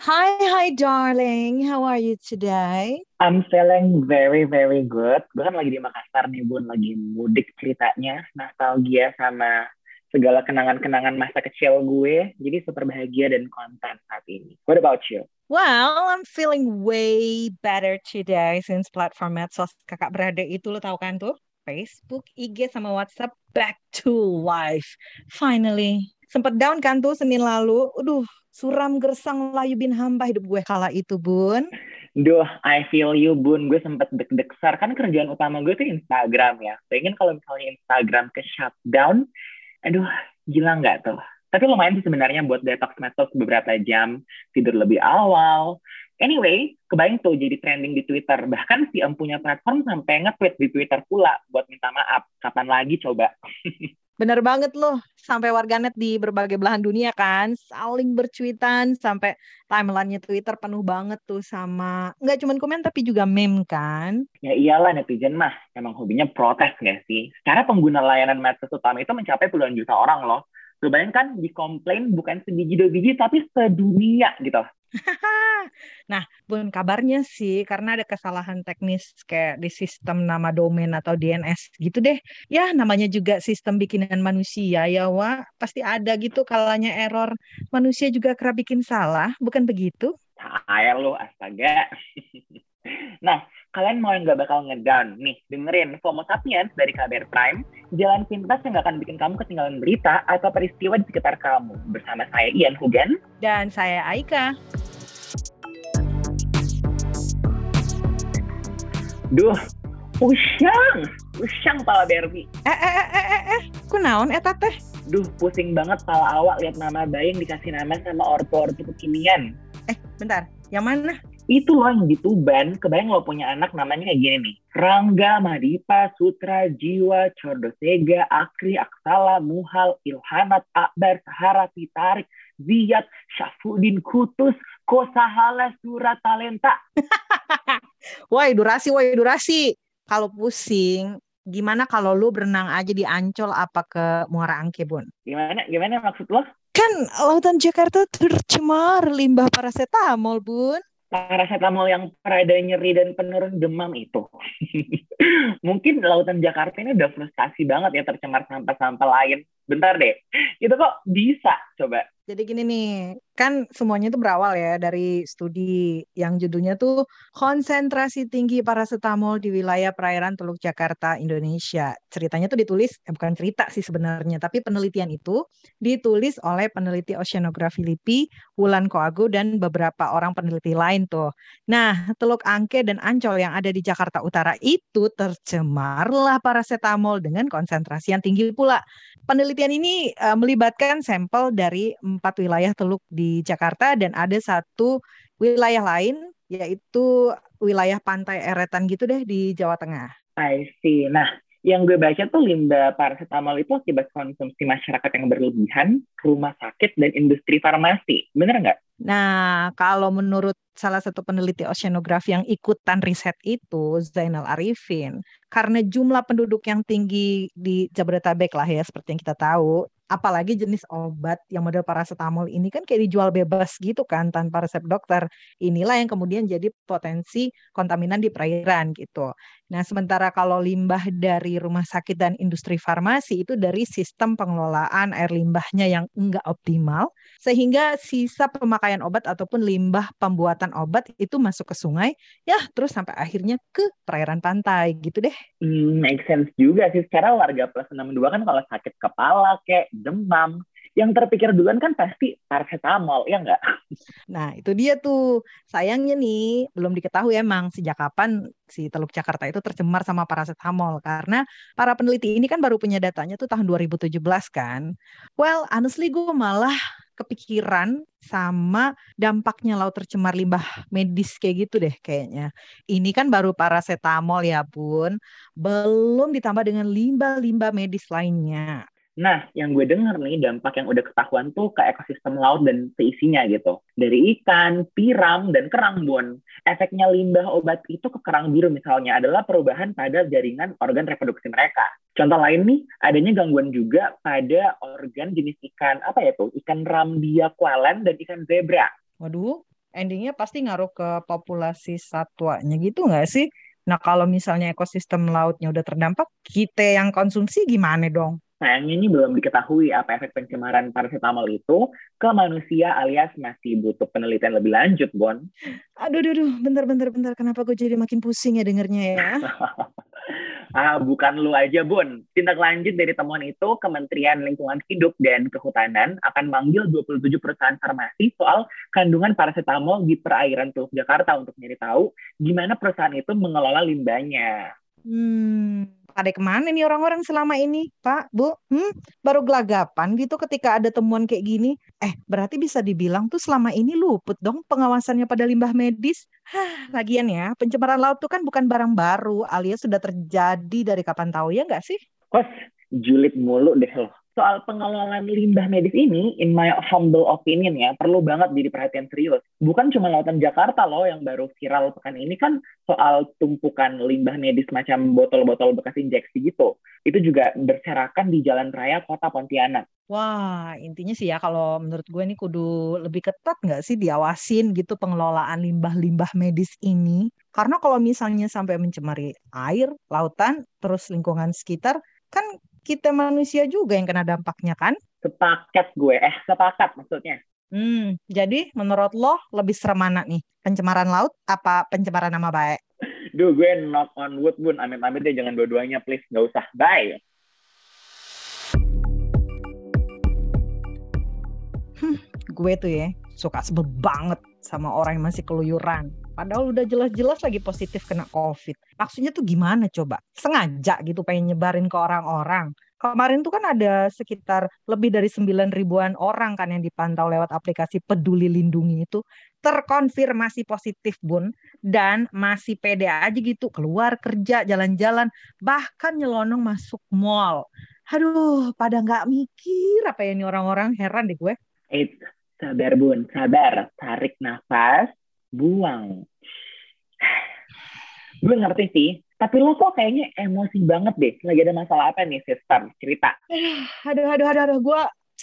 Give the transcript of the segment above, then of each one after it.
Hi, hi, darling. How are you today? I'm feeling very, very good. Gue kan lagi di Makassar nih, Bun. Lagi mudik ceritanya. Nostalgia sama segala kenangan-kenangan masa kecil gue. Jadi super bahagia dan konten saat ini. What about you? Well, I'm feeling way better today since platform medsos kakak beradik itu lo tau kan tuh? Facebook, IG, sama WhatsApp back to life. Finally. Sempet down kan tuh Senin lalu. Aduh, suram gersang layu bin hamba hidup gue kala itu bun Duh, I feel you bun. Gue sempet deg-deg sar. Kan kerjaan utama gue tuh Instagram ya. Pengen kalau misalnya Instagram ke shutdown, aduh gila nggak tuh? Tapi lumayan sih sebenarnya buat detox medsos beberapa jam, tidur lebih awal. Anyway, kebayang tuh jadi trending di Twitter. Bahkan si empunya platform sampai nge-tweet di Twitter pula buat minta maaf. Kapan lagi coba? Bener banget loh, sampai warganet di berbagai belahan dunia kan, saling bercuitan, sampai timelinenya Twitter penuh banget tuh sama, nggak cuma komen tapi juga meme kan. Ya iyalah netizen mah, emang hobinya protes nggak sih? Secara pengguna layanan medsos utama itu mencapai puluhan juta orang loh. Lu bayangkan dikomplain bukan sebiji dua biji tapi sedunia gitu. nah, pun kabarnya sih karena ada kesalahan teknis kayak di sistem nama domain atau DNS gitu deh. Ya, namanya juga sistem bikinan manusia ya, Wah. Pasti ada gitu kalanya error. Manusia juga kerap bikin salah, bukan begitu? Air lo, astaga. nah, kalian mau yang gak bakal ngedown nih, dengerin FOMO Sapiens dari KBR Prime, jalan pintas yang gak akan bikin kamu ketinggalan berita atau peristiwa di sekitar kamu. Bersama saya Ian Hugen. Dan saya Aika. Duh, usyang, usyang pala Berbi. Eh, eh, eh, eh, eh, eh, ku naon eta teh? Duh, pusing banget pala awak lihat nama bayi yang dikasih nama sama ortu-ortu kekinian. Eh, bentar, yang mana? Itu loh yang di Tuban, kebayang lo punya anak namanya kayak gini nih. Rangga, Madipa, Sutra, Jiwa, Cordosega, Akri, Aksala, Muhal, Ilhanat, Akbar, Sahara, Tarik, Ziyad, Syafudin, Kutus, Kosahala, Surat, Talenta. woi durasi, woi durasi. Kalau pusing, gimana kalau lu berenang aja di Ancol apa ke Muara Angke, Bun? Gimana? Gimana maksud lo? Kan lautan Jakarta tercemar limbah paracetamol, Bun paracetamol yang perada nyeri dan penurun demam itu. Mungkin lautan Jakarta ini udah frustasi banget ya tercemar sampah-sampah lain. Bentar deh, itu kok bisa coba? Jadi gini nih, kan semuanya itu berawal ya dari studi yang judulnya tuh konsentrasi tinggi paracetamol di wilayah perairan Teluk Jakarta, Indonesia. Ceritanya tuh ditulis, eh bukan cerita sih sebenarnya, tapi penelitian itu ditulis oleh peneliti oceanografi LIPI, Wulan Koagu, dan beberapa orang peneliti lain tuh. Nah, Teluk Angke dan Ancol yang ada di Jakarta Utara itu tercemarlah paracetamol dengan konsentrasi yang tinggi pula. Penelitian ini uh, melibatkan sampel dari empat wilayah teluk di Jakarta dan ada satu wilayah lain yaitu wilayah pantai eretan gitu deh di Jawa Tengah. I see. Nah, yang gue baca tuh limbah paracetamol itu akibat konsumsi masyarakat yang berlebihan, rumah sakit, dan industri farmasi. Bener nggak? Nah, kalau menurut salah satu peneliti oceanografi yang ikutan riset itu, Zainal Arifin, karena jumlah penduduk yang tinggi di Jabodetabek lah ya, seperti yang kita tahu, apalagi jenis obat yang model paracetamol ini kan kayak dijual bebas gitu kan tanpa resep dokter. Inilah yang kemudian jadi potensi kontaminan di perairan gitu. Nah, sementara kalau limbah dari rumah sakit dan industri farmasi itu dari sistem pengelolaan air limbahnya yang enggak optimal sehingga sisa pemakaian obat ataupun limbah pembuatan obat itu masuk ke sungai ya terus sampai akhirnya ke perairan pantai gitu deh. Hmm, make sense juga sih. Secara warga plus 62 kan kalau sakit kepala kayak demam, yang terpikir duluan kan pasti paracetamol, ya enggak? Nah, itu dia tuh. Sayangnya nih, belum diketahui emang sejak kapan si Teluk Jakarta itu tercemar sama paracetamol. Karena para peneliti ini kan baru punya datanya tuh tahun 2017 kan. Well, honestly gue malah kepikiran sama dampaknya laut tercemar limbah medis kayak gitu deh kayaknya. Ini kan baru paracetamol ya bun, belum ditambah dengan limbah-limbah medis lainnya. Nah, yang gue denger nih dampak yang udah ketahuan tuh ke ekosistem laut dan seisinya gitu. Dari ikan, piram, dan kerang bon. Efeknya limbah obat itu ke kerang biru misalnya adalah perubahan pada jaringan organ reproduksi mereka. Contoh lain nih, adanya gangguan juga pada organ jenis ikan, apa ya tuh? Ikan rambia kualen dan ikan zebra. Waduh, endingnya pasti ngaruh ke populasi satwanya gitu nggak sih? Nah, kalau misalnya ekosistem lautnya udah terdampak, kita yang konsumsi gimana dong? Sayangnya ini belum diketahui apa efek pencemaran paracetamol itu ke manusia alias masih butuh penelitian lebih lanjut, Bon. Aduh, aduh, aduh, bentar, bentar, bentar. Kenapa gue jadi makin pusing ya dengernya ya? ah, bukan lu aja, Bun. Tindak lanjut dari temuan itu, Kementerian Lingkungan Hidup dan Kehutanan akan manggil 27 perusahaan farmasi soal kandungan paracetamol di perairan Teluk Jakarta untuk nyari tahu gimana perusahaan itu mengelola limbahnya. Hmm, pada ke mana nih orang-orang selama ini, Pak, Bu? Hmm, baru gelagapan gitu ketika ada temuan kayak gini. Eh, berarti bisa dibilang tuh selama ini luput dong pengawasannya pada limbah medis. Hah, lagian ya, pencemaran laut tuh kan bukan barang baru, alias sudah terjadi dari kapan tahu ya nggak sih? Kos, julid mulu deh loh soal pengelolaan limbah medis ini, in my humble opinion ya, perlu banget jadi perhatian serius. Bukan cuma lautan Jakarta loh yang baru viral pekan ini kan soal tumpukan limbah medis macam botol-botol bekas injeksi gitu. Itu juga berserakan di jalan raya kota Pontianak. Wah, intinya sih ya kalau menurut gue ini kudu lebih ketat nggak sih diawasin gitu pengelolaan limbah-limbah medis ini. Karena kalau misalnya sampai mencemari air, lautan, terus lingkungan sekitar, kan kita manusia juga yang kena dampaknya kan? Sepakat gue, eh sepakat maksudnya. Hmm, jadi menurut lo lebih serem mana nih? Pencemaran laut apa pencemaran nama baik? Duh, gue knock on wood, Bun. Amit-amit deh, jangan dua-duanya, please. Gak usah. Bye. Hmm, gue tuh ya, suka sebel banget sama orang yang masih keluyuran. Padahal udah jelas-jelas lagi positif kena COVID. Maksudnya tuh gimana coba? Sengaja gitu pengen nyebarin ke orang-orang. Kemarin tuh kan ada sekitar lebih dari 9 ribuan orang kan yang dipantau lewat aplikasi Peduli Lindungi itu terkonfirmasi positif bun dan masih pede aja gitu keluar kerja jalan-jalan bahkan nyelonong masuk mall. Aduh, pada nggak mikir apa ya ini orang-orang heran deh gue. Eh, sabar bun, sabar. Tarik nafas, buang. Gue ngerti sih, tapi lo kok kayaknya emosi banget deh. Lagi ada masalah apa nih, sister? Cerita. Aduh, aduh, aduh, aduh. Gue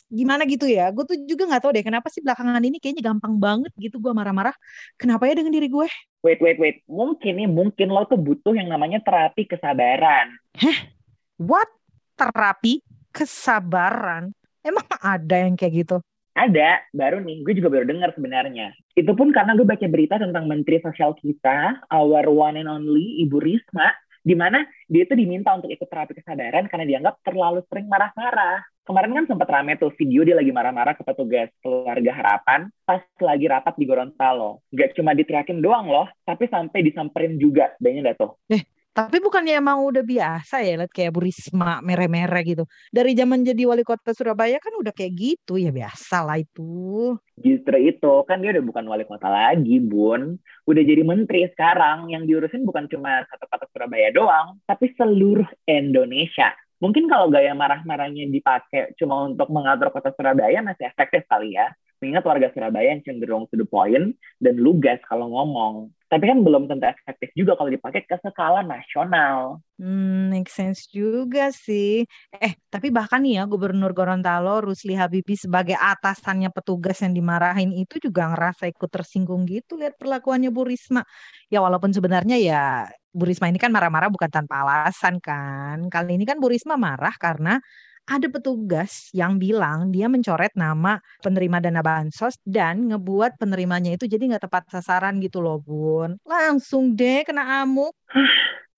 gimana gitu ya. Gue tuh juga gak tahu deh kenapa sih belakangan ini kayaknya gampang banget gitu gue marah-marah. Kenapa ya dengan diri gue? Wait, wait, wait. Mungkin nih, mungkin lo tuh butuh yang namanya terapi kesabaran. Heh? What? Terapi kesabaran? Emang ada yang kayak gitu? Ada, baru nih, gue juga baru dengar sebenarnya. Itu pun karena gue baca berita tentang Menteri Sosial kita, our one and only, Ibu Risma, di mana dia itu diminta untuk ikut terapi kesadaran karena dianggap terlalu sering marah-marah. Kemarin kan sempat rame tuh video dia lagi marah-marah ke petugas keluarga harapan pas lagi rapat di Gorontalo. Gak cuma diteriakin doang loh, tapi sampai disamperin juga. Banyak dah tuh. Eh, tapi bukannya emang udah biasa ya lihat kayak Bu Risma mere-mere gitu. Dari zaman jadi wali kota Surabaya kan udah kayak gitu ya biasa lah itu. Justru itu kan dia udah bukan wali kota lagi bun. Udah jadi menteri sekarang yang diurusin bukan cuma satu kota Surabaya doang. Tapi seluruh Indonesia. Mungkin kalau gaya marah-marahnya dipakai cuma untuk mengatur kota Surabaya masih efektif kali ya. Mengingat warga Surabaya yang cenderung to the point dan lugas kalau ngomong. Tapi kan belum tentu efektif juga kalau dipakai ke skala nasional. Hmm, make sense juga sih. Eh, tapi bahkan nih ya Gubernur Gorontalo Rusli Habibi sebagai atasannya petugas yang dimarahin itu juga ngerasa ikut tersinggung gitu lihat perlakuannya Bu Risma. Ya walaupun sebenarnya ya Bu Risma ini kan marah-marah bukan tanpa alasan kan. Kali ini kan Bu Risma marah karena ada petugas yang bilang dia mencoret nama penerima dana bansos dan ngebuat penerimanya itu jadi nggak tepat sasaran gitu loh bun. Langsung deh kena amuk.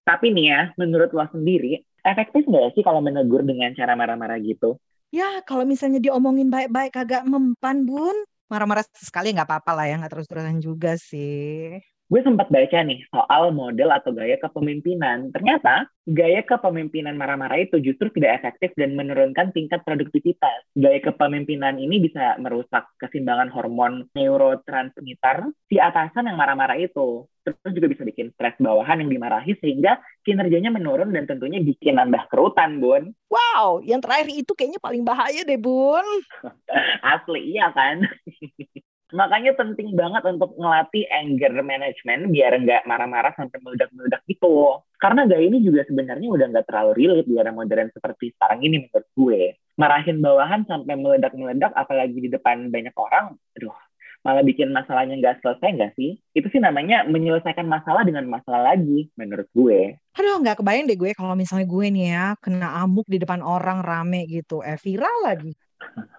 Tapi nih ya menurut lo sendiri efektif nggak sih kalau menegur dengan cara marah-marah gitu? Ya kalau misalnya diomongin baik-baik agak mempan bun. Marah-marah sekali nggak apa-apa lah ya nggak terus-terusan juga sih gue sempat baca nih soal model atau gaya kepemimpinan. Ternyata gaya kepemimpinan marah-marah itu justru tidak efektif dan menurunkan tingkat produktivitas. Gaya kepemimpinan ini bisa merusak keseimbangan hormon neurotransmitter si atasan yang marah-marah itu. Terus juga bisa bikin stres bawahan yang dimarahi sehingga kinerjanya menurun dan tentunya bikin nambah kerutan, Bun. Wow, yang terakhir itu kayaknya paling bahaya deh, Bun. Asli, iya kan? Makanya penting banget untuk ngelatih anger management biar nggak marah-marah sampai meledak-meledak gitu. Karena gaya ini juga sebenarnya udah nggak terlalu relate di era modern seperti sekarang ini menurut gue. Marahin bawahan sampai meledak-meledak apalagi di depan banyak orang, aduh malah bikin masalahnya nggak selesai nggak sih? Itu sih namanya menyelesaikan masalah dengan masalah lagi, menurut gue. Aduh, nggak kebayang deh gue kalau misalnya gue nih ya kena amuk di depan orang rame gitu, eh viral lagi.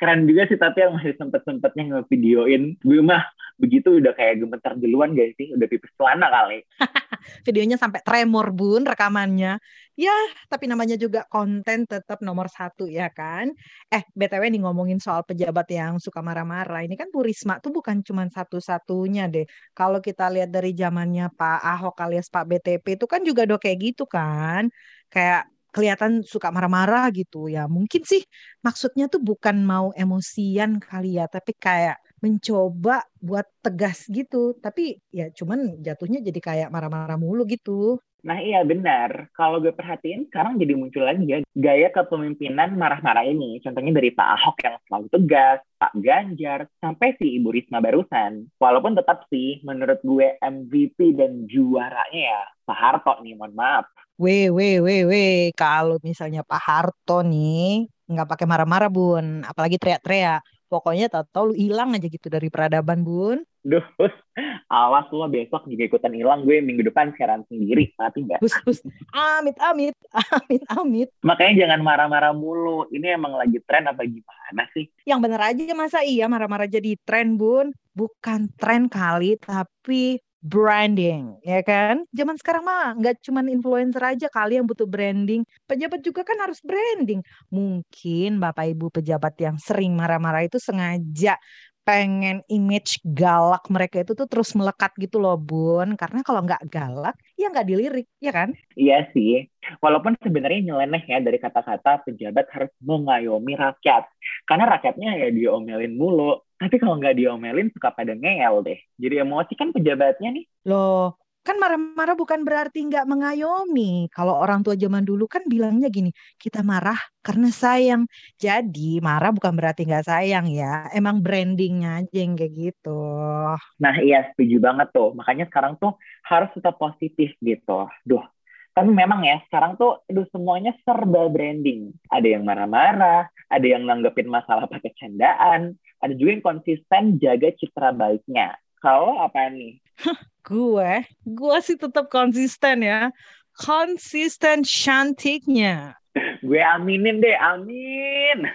Keren juga sih, tapi yang masih sempet-sempetnya ngevideoin. Gue mah begitu udah kayak gemetar duluan gak sih? Udah pipis celana kali. Videonya sampai tremor bun rekamannya. Ya, tapi namanya juga konten tetap nomor satu ya kan. Eh, BTW nih ngomongin soal pejabat yang suka marah-marah. Ini kan Bu Risma tuh bukan cuma satu-satunya deh. Kalau kita lihat dari zamannya Pak Ahok alias Pak BTP itu kan juga udah kayak gitu kan. Kayak kelihatan suka marah-marah gitu ya. Mungkin sih maksudnya tuh bukan mau emosian kali ya, tapi kayak mencoba buat tegas gitu. Tapi ya cuman jatuhnya jadi kayak marah-marah mulu gitu. Nah iya benar. Kalau gue perhatiin sekarang jadi muncul lagi ya gaya kepemimpinan marah-marah ini. Contohnya dari Pak Ahok yang selalu tegas, Pak Ganjar, sampai si Ibu Risma barusan. Walaupun tetap sih menurut gue MVP dan juaranya ya Pak Harto nih, mohon maaf. Weh, weh, weh, weh. Kalau misalnya Pak Harto nih nggak pakai marah-marah bun, apalagi teriak-teriak. Pokoknya tahu-tahu lu hilang aja gitu dari peradaban bun. Duh, awas lu besok juga ikutan hilang gue minggu depan siaran sendiri, mati nggak? Hus. Amit, amit, amit, amit. Makanya jangan marah-marah mulu. Ini emang lagi tren apa gimana sih? Yang bener aja masa iya marah-marah jadi tren bun? Bukan tren kali, tapi branding, ya kan? Zaman sekarang mah nggak cuma influencer aja kali yang butuh branding. Pejabat juga kan harus branding. Mungkin Bapak Ibu pejabat yang sering marah-marah itu sengaja pengen image galak mereka itu tuh terus melekat gitu loh bun. Karena kalau nggak galak ya nggak dilirik ya kan? Iya sih. Walaupun sebenarnya nyeleneh ya dari kata-kata pejabat harus mengayomi rakyat. Karena rakyatnya ya diomelin mulu. Tapi kalau nggak diomelin suka pada ngeyel deh. Jadi emosi kan pejabatnya nih. Loh kan marah-marah bukan berarti nggak mengayomi. Kalau orang tua zaman dulu kan bilangnya gini, kita marah karena sayang. Jadi marah bukan berarti nggak sayang ya. Emang brandingnya aja yang kayak gitu. Nah iya setuju banget tuh. Makanya sekarang tuh harus tetap positif gitu. Duh, tapi memang ya sekarang tuh aduh semuanya serba branding. Ada yang marah-marah, ada yang nanggepin masalah pakai candaan, ada juga yang konsisten jaga citra baiknya. Kalau apa nih? Gue, gue sih tetap konsisten ya. Konsisten cantiknya. gue aminin deh, amin.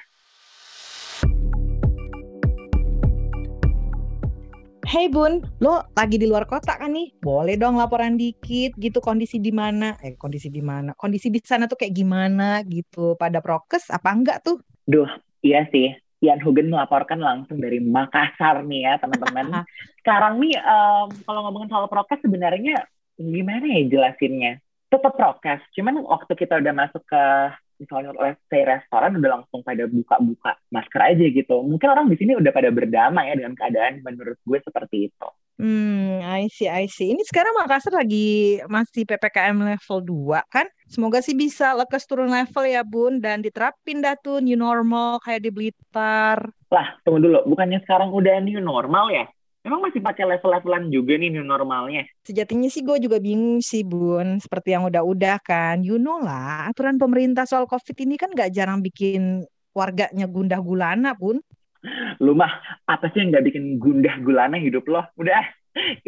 Hey Bun, lo lagi di luar kota kan nih? Boleh dong laporan dikit gitu kondisi di mana? Eh kondisi di mana? Kondisi di sana tuh kayak gimana gitu? Pada prokes apa enggak tuh? Duh, iya sih. Ian Hugen melaporkan langsung dari Makassar nih ya teman-teman. Sekarang nih um, kalau ngomongin soal prokes sebenarnya gimana ya jelasinnya? Tetap prokes, cuman waktu kita udah masuk ke misalnya oleh say restoran udah langsung pada buka-buka masker aja gitu. Mungkin orang di sini udah pada berdamai ya dengan keadaan menurut gue seperti itu. Hmm, I see, I see. Ini sekarang Makassar lagi masih PPKM level 2 kan? Semoga sih bisa lekas turun level ya Bun dan diterapin dah tuh new normal kayak di Blitar. Lah, tunggu dulu. Bukannya sekarang udah new normal ya? Emang masih pakai level-levelan juga nih new normalnya? Sejatinya sih gue juga bingung sih Bun. Seperti yang udah-udah kan. You know lah, aturan pemerintah soal COVID ini kan gak jarang bikin warganya gundah gulana Bun. Lu mah apa sih yang gak bikin gundah gulana hidup lo? Udah,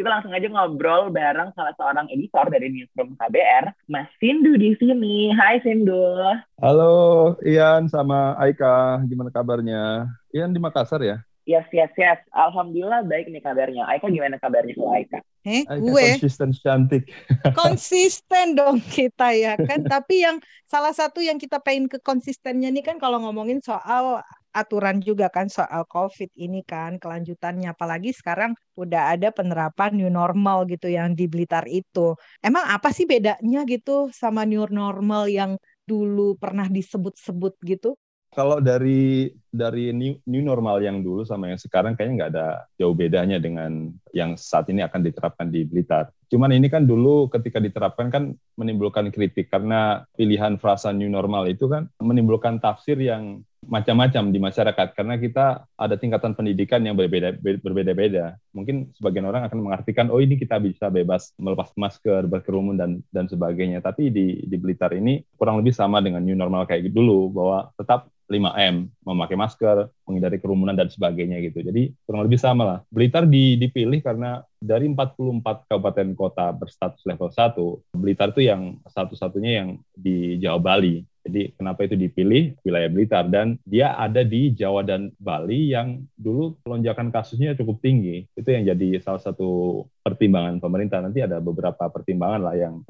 kita langsung aja ngobrol bareng salah seorang editor dari Newsroom KBR, Mas Sindu di sini. Hai Sindu. Halo Ian sama Aika, gimana kabarnya? Ian di Makassar ya? Yes, yes, yes. Alhamdulillah baik nih kabarnya. Aika gimana kabarnya kalau Aika? Eh, Aika gue konsisten cantik. konsisten dong kita ya kan. Tapi yang salah satu yang kita pengen ke konsistennya nih kan kalau ngomongin soal aturan juga kan soal COVID ini kan kelanjutannya apalagi sekarang udah ada penerapan new normal gitu yang di Blitar itu. Emang apa sih bedanya gitu sama new normal yang dulu pernah disebut-sebut gitu? Kalau dari dari new, new normal yang dulu sama yang sekarang kayaknya nggak ada jauh bedanya dengan yang saat ini akan diterapkan di Blitar. Cuman ini kan dulu ketika diterapkan kan menimbulkan kritik karena pilihan frasa new normal itu kan menimbulkan tafsir yang macam-macam di masyarakat karena kita ada tingkatan pendidikan yang berbeda berbeda-beda. Mungkin sebagian orang akan mengartikan oh ini kita bisa bebas melepas masker, berkerumun dan dan sebagainya. Tapi di di Blitar ini kurang lebih sama dengan new normal kayak dulu bahwa tetap 5M, memakai masker, menghindari kerumunan dan sebagainya gitu. Jadi kurang lebih sama lah. Blitar di, dipilih karena dari 44 kabupaten kota berstatus level 1, Blitar itu yang satu-satunya yang di Jawa Bali. Jadi kenapa itu dipilih wilayah Blitar dan dia ada di Jawa dan Bali yang dulu lonjakan kasusnya cukup tinggi. Itu yang jadi salah satu pertimbangan pemerintah. Nanti ada beberapa pertimbangan lah yang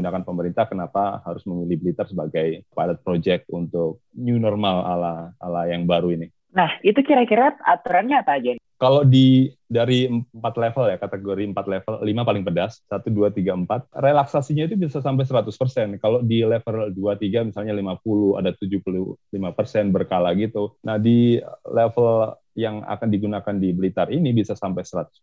digunakan pemerintah kenapa harus memilih Blitar sebagai pilot project untuk new normal ala ala yang baru ini. Nah, itu kira-kira aturannya apa aja? Kalau di dari empat level ya, kategori empat level, lima paling pedas, satu, dua, tiga, empat, relaksasinya itu bisa sampai 100%. Kalau di level dua, tiga misalnya 50, ada 75% berkala gitu. Nah, di level yang akan digunakan di Blitar ini bisa sampai 100%.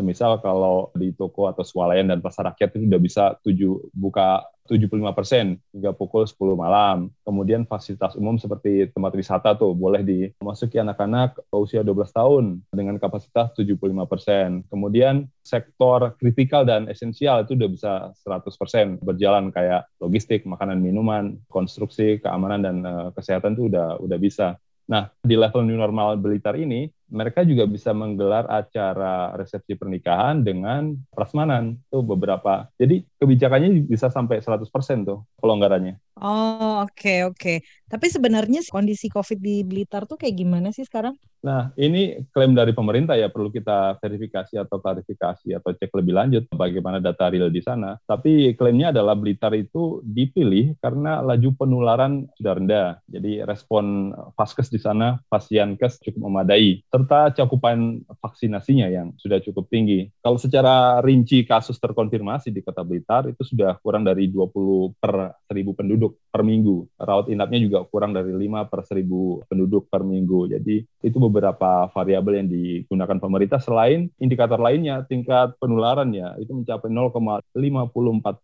Semisal kalau di toko atau swalayan dan pasar rakyat itu sudah bisa tujuh, buka 75 persen hingga pukul 10 malam. Kemudian fasilitas umum seperti tempat wisata tuh boleh dimasuki anak-anak usia 12 tahun dengan kapasitas 75 persen. Kemudian sektor kritikal dan esensial itu udah bisa 100 persen berjalan kayak logistik, makanan, minuman, konstruksi, keamanan dan uh, kesehatan tuh udah udah bisa. Nah, di level new normal Blitar ini, mereka juga bisa menggelar acara resepsi pernikahan dengan prasmanan. Tuh beberapa. Jadi kebijakannya bisa sampai 100% tuh pelonggarannya. Oh, oke okay, oke. Okay. Tapi sebenarnya kondisi COVID di Blitar tuh kayak gimana sih sekarang? Nah, ini klaim dari pemerintah ya perlu kita verifikasi atau klarifikasi atau cek lebih lanjut bagaimana data real di sana. Tapi klaimnya adalah Blitar itu dipilih karena laju penularan sudah rendah. Jadi respon vaskes di sana, pasienkes cukup memadai serta cakupan vaksinasinya yang sudah cukup tinggi. Kalau secara rinci kasus terkonfirmasi di Kota Blitar itu sudah kurang dari 20 per 1000 penduduk per minggu. Rawat inapnya juga kurang dari 5 per 1000 penduduk per minggu. Jadi itu beberapa variabel yang digunakan pemerintah selain indikator lainnya tingkat penularannya itu mencapai 0,54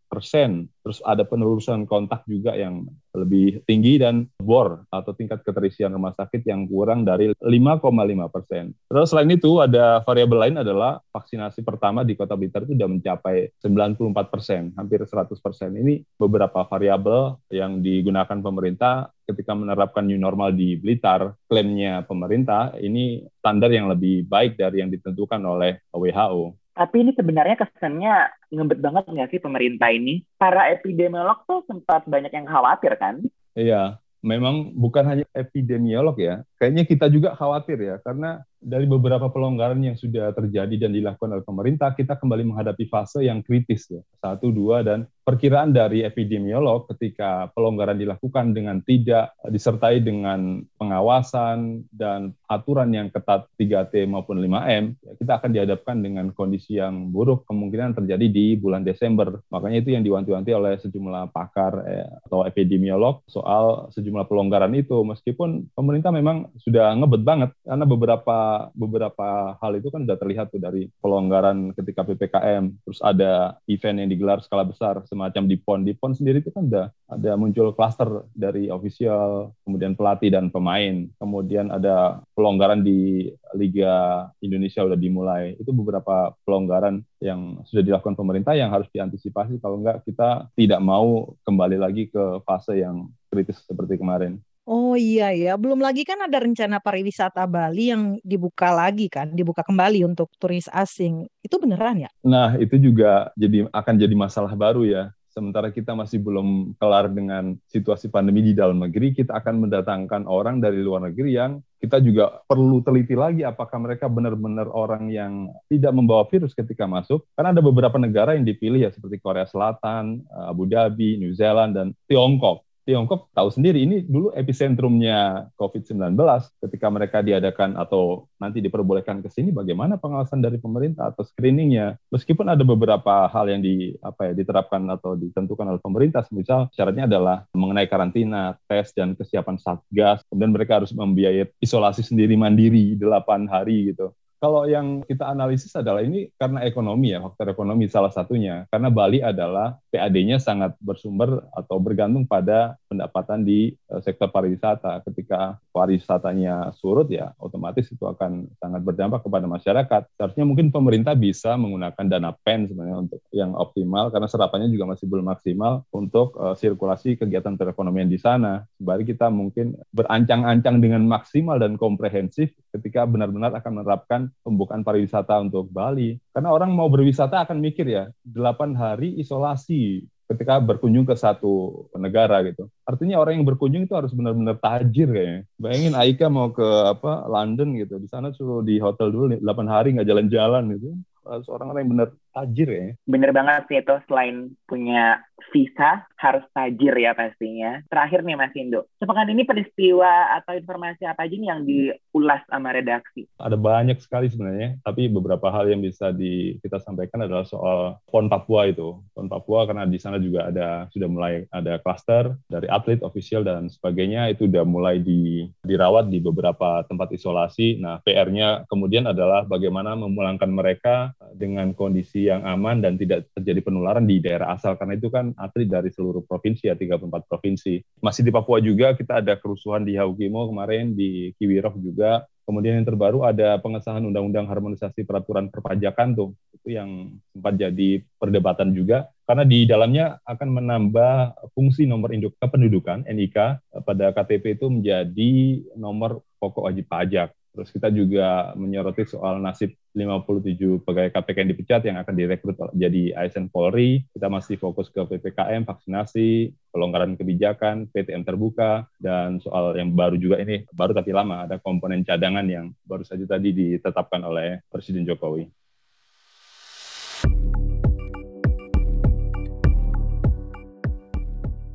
persen. Terus ada penelusuran kontak juga yang lebih tinggi dan bor atau tingkat keterisian rumah sakit yang kurang dari 5,5 persen. Terus selain itu ada variabel lain adalah vaksinasi pertama di Kota Blitar itu sudah mencapai 94 persen, hampir 100 persen. Ini beberapa variabel yang digunakan pemerintah ketika menerapkan new normal di Blitar. Klaimnya pemerintah ini standar yang lebih baik dari yang ditentukan oleh WHO. Tapi ini sebenarnya kesannya ngebet banget nggak sih pemerintah ini? Para epidemiolog tuh sempat banyak yang khawatir kan? Iya, memang bukan hanya epidemiolog ya. Kayaknya kita juga khawatir ya, karena dari beberapa pelonggaran yang sudah terjadi dan dilakukan oleh pemerintah, kita kembali menghadapi fase yang kritis ya. Satu, dua, dan perkiraan dari epidemiolog ketika pelonggaran dilakukan dengan tidak disertai dengan pengawasan dan aturan yang ketat 3T maupun 5M, ya kita akan dihadapkan dengan kondisi yang buruk kemungkinan terjadi di bulan Desember. Makanya itu yang diwanti-wanti oleh sejumlah pakar eh, atau epidemiolog soal sejumlah pelonggaran itu. Meskipun pemerintah memang sudah ngebet banget karena beberapa beberapa hal itu kan sudah terlihat tuh dari pelonggaran ketika PPKM, terus ada event yang digelar skala besar semacam di PON. Di PON sendiri itu kan ada ada muncul klaster dari official, kemudian pelatih dan pemain. Kemudian ada pelonggaran di Liga Indonesia udah dimulai. Itu beberapa pelonggaran yang sudah dilakukan pemerintah yang harus diantisipasi kalau enggak kita tidak mau kembali lagi ke fase yang kritis seperti kemarin. Oh iya ya, belum lagi kan ada rencana pariwisata Bali yang dibuka lagi kan, dibuka kembali untuk turis asing. Itu beneran ya? Nah, itu juga jadi akan jadi masalah baru ya. Sementara kita masih belum kelar dengan situasi pandemi di dalam negeri, kita akan mendatangkan orang dari luar negeri yang kita juga perlu teliti lagi apakah mereka benar-benar orang yang tidak membawa virus ketika masuk. Karena ada beberapa negara yang dipilih ya seperti Korea Selatan, Abu Dhabi, New Zealand, dan Tiongkok Tiongkok tahu sendiri ini dulu epicentrumnya COVID-19 ketika mereka diadakan atau nanti diperbolehkan ke sini bagaimana pengawasan dari pemerintah atau screeningnya? Meskipun ada beberapa hal yang di apa ya diterapkan atau ditentukan oleh pemerintah misal syaratnya adalah mengenai karantina tes dan kesiapan satgas kemudian mereka harus membiayai isolasi sendiri mandiri 8 hari gitu Kalau yang kita analisis adalah ini karena ekonomi ya, faktor ekonomi salah satunya. Karena Bali adalah PAD-nya sangat bersumber atau bergantung pada pendapatan di uh, sektor pariwisata. Ketika pariwisatanya surut ya, otomatis itu akan sangat berdampak kepada masyarakat. Seharusnya mungkin pemerintah bisa menggunakan dana PEN sebenarnya untuk yang optimal karena serapannya juga masih belum maksimal untuk uh, sirkulasi kegiatan perekonomian di sana. Sebalik kita mungkin berancang-ancang dengan maksimal dan komprehensif ketika benar-benar akan menerapkan pembukaan pariwisata untuk Bali. Karena orang mau berwisata akan mikir ya, 8 hari isolasi ketika berkunjung ke satu negara gitu. Artinya orang yang berkunjung itu harus benar-benar tajir kayaknya. Bayangin Aika mau ke apa London gitu, di sana suruh di hotel dulu 8 hari nggak jalan-jalan gitu. Seorang orang yang benar tajir ya. Bener banget sih itu selain punya visa harus tajir ya pastinya. Terakhir nih Mas Indo, sepekan ini peristiwa atau informasi apa aja nih yang diulas sama redaksi? Ada banyak sekali sebenarnya, tapi beberapa hal yang bisa di, kita sampaikan adalah soal PON Papua itu. PON Papua karena di sana juga ada sudah mulai ada klaster dari atlet, official dan sebagainya itu sudah mulai di, dirawat di beberapa tempat isolasi. Nah, PR-nya kemudian adalah bagaimana memulangkan mereka dengan kondisi yang aman dan tidak terjadi penularan di daerah asal karena itu kan atlet dari seluruh provinsi ya 34 provinsi. Masih di Papua juga kita ada kerusuhan di Haukimo kemarin di Kiwirok juga. Kemudian yang terbaru ada pengesahan undang-undang harmonisasi peraturan perpajakan tuh. Itu yang sempat jadi perdebatan juga karena di dalamnya akan menambah fungsi nomor induk kependudukan NIK pada KTP itu menjadi nomor pokok wajib pajak. Terus kita juga menyoroti soal nasib 57 pegawai KPK yang dipecat yang akan direkrut jadi ASN Polri. Kita masih fokus ke PPKM, vaksinasi, pelonggaran kebijakan, PTM terbuka, dan soal yang baru juga ini, baru tapi lama, ada komponen cadangan yang baru saja tadi ditetapkan oleh Presiden Jokowi.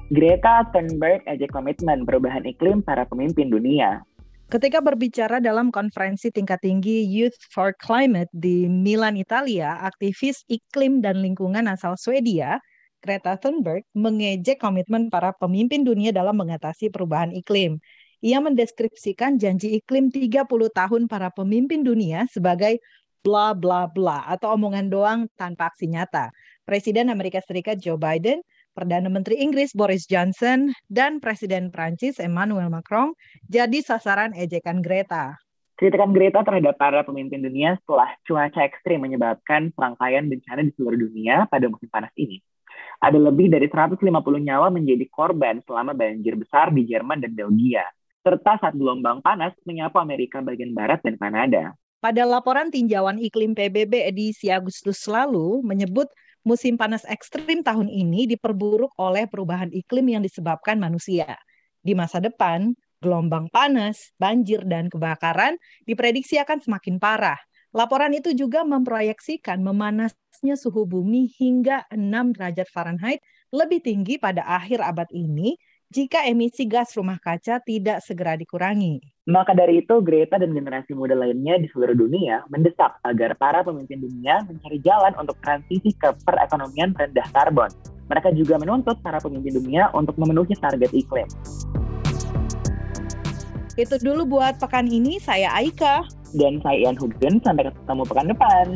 Greta Thunberg ajak komitmen perubahan iklim para pemimpin dunia. Ketika berbicara dalam konferensi tingkat tinggi Youth for Climate di Milan, Italia, aktivis iklim dan lingkungan asal Swedia, Greta Thunberg, mengejek komitmen para pemimpin dunia dalam mengatasi perubahan iklim. Ia mendeskripsikan janji iklim 30 tahun para pemimpin dunia sebagai bla bla bla atau omongan doang tanpa aksi nyata. Presiden Amerika Serikat Joe Biden Perdana Menteri Inggris Boris Johnson dan Presiden Prancis Emmanuel Macron jadi sasaran ejekan Greta. Kritikan Greta terhadap para pemimpin dunia setelah cuaca ekstrim menyebabkan serangkaian bencana di seluruh dunia pada musim panas ini. Ada lebih dari 150 nyawa menjadi korban selama banjir besar di Jerman dan Belgia, serta saat gelombang panas menyapu Amerika bagian barat dan Kanada. Pada laporan tinjauan iklim PBB edisi Agustus lalu menyebut musim panas ekstrim tahun ini diperburuk oleh perubahan iklim yang disebabkan manusia. Di masa depan, gelombang panas, banjir, dan kebakaran diprediksi akan semakin parah. Laporan itu juga memproyeksikan memanasnya suhu bumi hingga 6 derajat Fahrenheit lebih tinggi pada akhir abad ini jika emisi gas rumah kaca tidak segera dikurangi. Maka dari itu, Greta dan generasi muda lainnya di seluruh dunia mendesak agar para pemimpin dunia mencari jalan untuk transisi ke perekonomian rendah karbon. Mereka juga menuntut para pemimpin dunia untuk memenuhi target iklim. Itu dulu buat pekan ini, saya Aika. Dan saya Ian Hugden, sampai ketemu pekan depan.